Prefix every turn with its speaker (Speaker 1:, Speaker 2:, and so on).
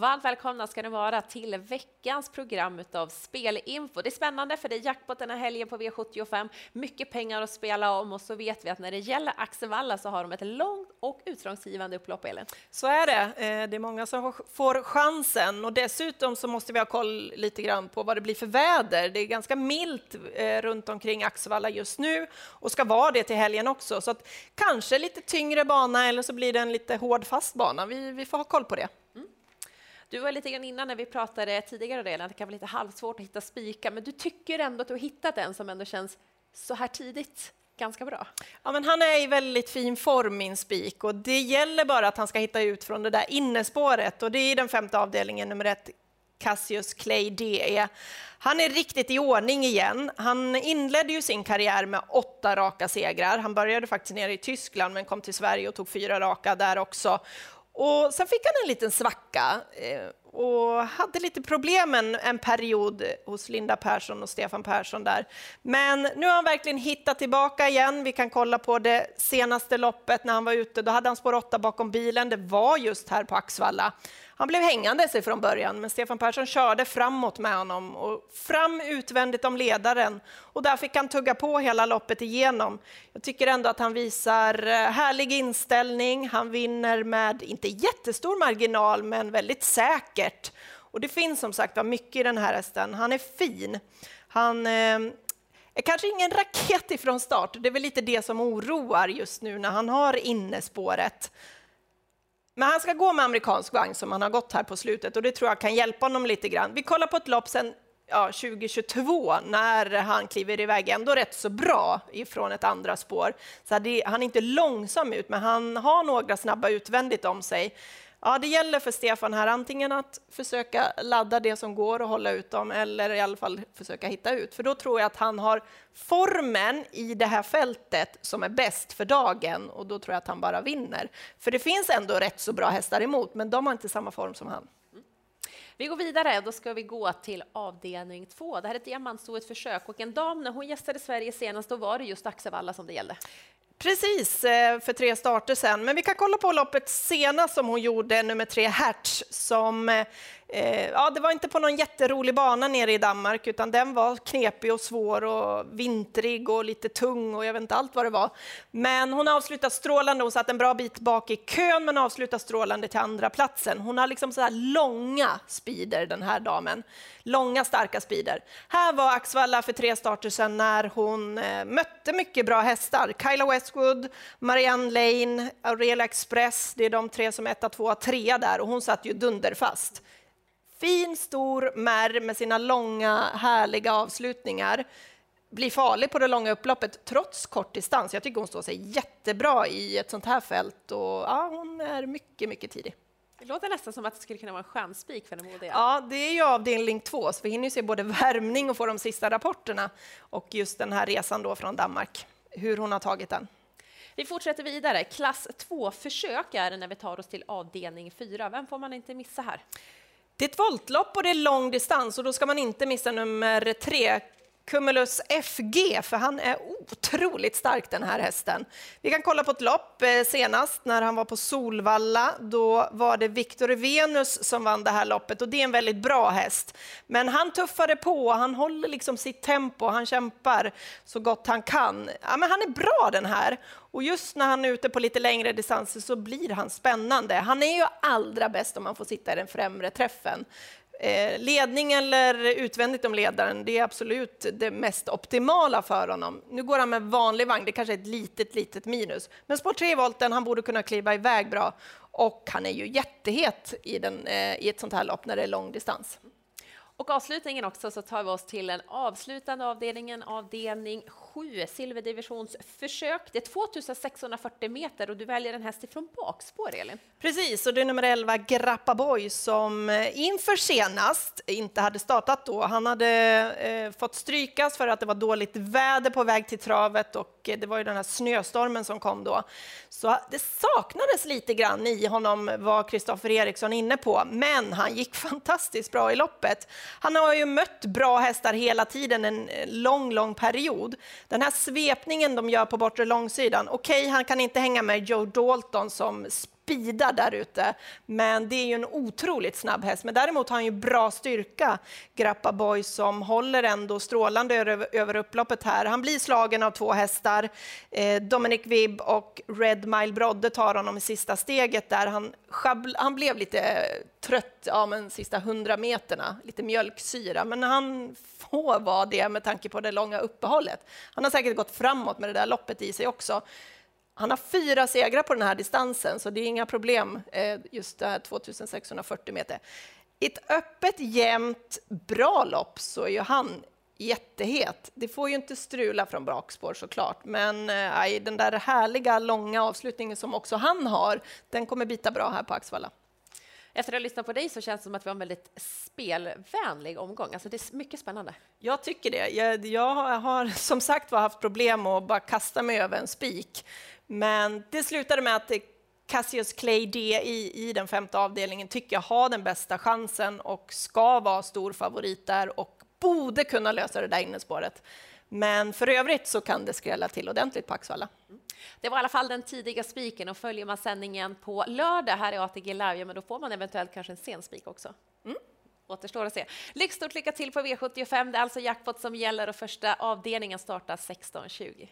Speaker 1: varmt välkomna ska ni vara till veckans program av Spelinfo. Det är spännande för det är jackpot den här helgen på V75. Mycket pengar att spela om och så vet vi att när det gäller Axevalla så har de ett långt och utslagsgivande upplopp, Elin.
Speaker 2: Så är det. Eh, det är många som får chansen och dessutom så måste vi ha koll lite grann på vad det blir för väder. Det är ganska milt eh, runt omkring Axevalla just nu och ska vara det till helgen också. Så att kanske lite tyngre bana eller så blir det en lite hård fast bana. Vi, vi får ha koll på det.
Speaker 1: Du var lite grann innan när vi pratade tidigare delen, att det kan vara lite halvsvårt att hitta spikar, men du tycker ändå att du har hittat en som ändå känns så här tidigt ganska bra.
Speaker 2: Ja, men han är i väldigt fin form, min spik, och det gäller bara att han ska hitta ut från det där innespåret och det är i den femte avdelningen, nummer ett, Cassius Clay DE. Han är riktigt i ordning igen. Han inledde ju sin karriär med åtta raka segrar. Han började faktiskt nere i Tyskland men kom till Sverige och tog fyra raka där också. Och sen fick han en liten svacka eh, och hade lite problem en, en period hos Linda Persson och Stefan Persson där. Men nu har han verkligen hittat tillbaka igen. Vi kan kolla på det senaste loppet när han var ute. Då hade han spår 8 bakom bilen. Det var just här på Axvalla. Han blev hängande sig från början, men Stefan Persson körde framåt med honom och fram utvändigt om ledaren. Och där fick han tugga på hela loppet igenom. Jag tycker ändå att han visar eh, härlig inställning. Han vinner med, inte jättestor marginal, men väldigt säker vackert. Och det finns som sagt mycket i den här hästen. Han är fin. Han eh, är kanske ingen raket ifrån start. Det är väl lite det som oroar just nu när han har innespåret. Men han ska gå med amerikansk vagn som han har gått här på slutet och det tror jag kan hjälpa honom lite grann. Vi kollar på ett lopp sen ja, 2022 när han kliver iväg ändå rätt så bra ifrån ett andra spår. Så det, han är inte långsam ut, men han har några snabba utvändigt om sig. Ja, det gäller för Stefan här antingen att försöka ladda det som går och hålla ut dem eller i alla fall försöka hitta ut. För då tror jag att han har formen i det här fältet som är bäst för dagen och då tror jag att han bara vinner. För det finns ändå rätt så bra hästar emot, men de har inte samma form som han.
Speaker 1: Vi går vidare, då ska vi gå till avdelning två. Det här är ett diamantstoet försök och en dam när hon gästade Sverige senast, då var det just Axevalla som det gällde.
Speaker 2: Precis, eh, för tre starter sen. Men vi kan kolla på loppet senast som hon gjorde, nummer tre Hertz, som eh, eh, ja, det var inte på någon jätterolig bana nere i Danmark, utan den var knepig och svår och vintrig och lite tung och jag vet inte allt vad det var. Men hon avslutade strålande. Hon satt en bra bit bak i kön, men avslutade strålande till andra platsen. Hon har liksom så här långa speeder, den här damen. Långa, starka speeder. Här var Axvalla för tre starter sedan när hon eh, mötte mycket bra hästar. Kyla Westwood, Marianne Lane, Aurelia Express. Det är de tre som är etta, tvåa, trea där och hon satt ju dunderfast fin, stor märr med sina långa, härliga avslutningar blir farlig på det långa upploppet trots kort distans. Jag tycker hon står sig jättebra i ett sånt här fält och ja, hon är mycket, mycket tidig.
Speaker 1: Det låter nästan som att det skulle kunna vara en stjärnspik för den modiga.
Speaker 2: Ja, det är ju avdelning två, så vi hinner se både värmning och få de sista rapporterna och just den här resan då från Danmark, hur hon har tagit den.
Speaker 1: Vi fortsätter vidare. Klass 2-försök är det när vi tar oss till avdelning 4. Vem får man inte missa här?
Speaker 2: Det är ett voltlopp och det är lång distans och då ska man inte missa nummer tre, Cumulus FG, för han är otroligt stark den här hästen. Vi kan kolla på ett lopp eh, senast när han var på Solvalla. Då var det Victor Venus som vann det här loppet och det är en väldigt bra häst. Men han tuffade på, han håller liksom sitt tempo, han kämpar så gott han kan. Ja, men han är bra den här och just när han är ute på lite längre distanser så blir han spännande. Han är ju allra bäst om man får sitta i den främre träffen. Eh, ledning eller utvändigt om ledaren, det är absolut det mest optimala för honom. Nu går han med vanlig vagn, det kanske är ett litet, litet minus. Men spår 3 volten, han borde kunna kliva iväg bra. Och han är ju jättehet i, den, eh, i ett sånt här lopp när det är lång distans.
Speaker 1: Och avslutningen också så tar vi oss till den avslutande avdelningen, avdelning 7, silverdivisionsförsök. Det är 2640 meter och du väljer en häst ifrån bakspår, Elin.
Speaker 2: Precis, och det är nummer 11, Grappa Boy, som eh, inför senast inte hade startat då. Han hade eh, fått strykas för att det var dåligt väder på väg till travet och eh, det var ju den här snöstormen som kom då. Så det saknades lite grann i honom, var Kristoffer Eriksson inne på, men han gick fantastiskt bra i loppet. Han har ju mött bra hästar hela tiden, en eh, lång, lång period. Den här svepningen de gör på bortre långsidan, okej, okay, han kan inte hänga med Joe Dalton som speedar där ute. Men det är ju en otroligt snabb häst. Men däremot har han ju bra styrka, Grappa Boy, som håller ändå strålande över, över upploppet här. Han blir slagen av två hästar. Eh, Dominic Vibb och Red Mile Brodde tar honom i sista steget där. Han, han blev lite trött ja, men sista hundra meterna, lite mjölksyra, men han får vara det med tanke på det långa uppehållet. Han har säkert gått framåt med det där loppet i sig också. Han har fyra segrar på den här distansen, så det är inga problem eh, just det här 2640 meter. I ett öppet, jämnt, bra lopp så är ju han jättehet. Det får ju inte strula från bakspår såklart, men eh, den där härliga långa avslutningen som också han har, den kommer bita bra här på Axvalla.
Speaker 1: Efter att ha lyssnat på dig så känns det som att vi har en väldigt spelvänlig omgång. Alltså det är mycket spännande.
Speaker 2: Jag tycker det. Jag, jag har som sagt var haft problem att bara kasta mig över en spik. Men det slutade med att Cassius Clay D i, i den femte avdelningen tycker jag har den bästa chansen och ska vara stor favorit där och borde kunna lösa det där innespåret. Men för övrigt så kan det skrälla till ordentligt på Axvalla.
Speaker 1: Det var i alla fall den tidiga spiken och följer man sändningen på lördag här i ATG Live, ja, men då får man eventuellt kanske en sen spik också. Mm. Återstår att se. Lyckstort lycka till på V75. Det är alltså jackpot som gäller och första avdelningen startar 16.20.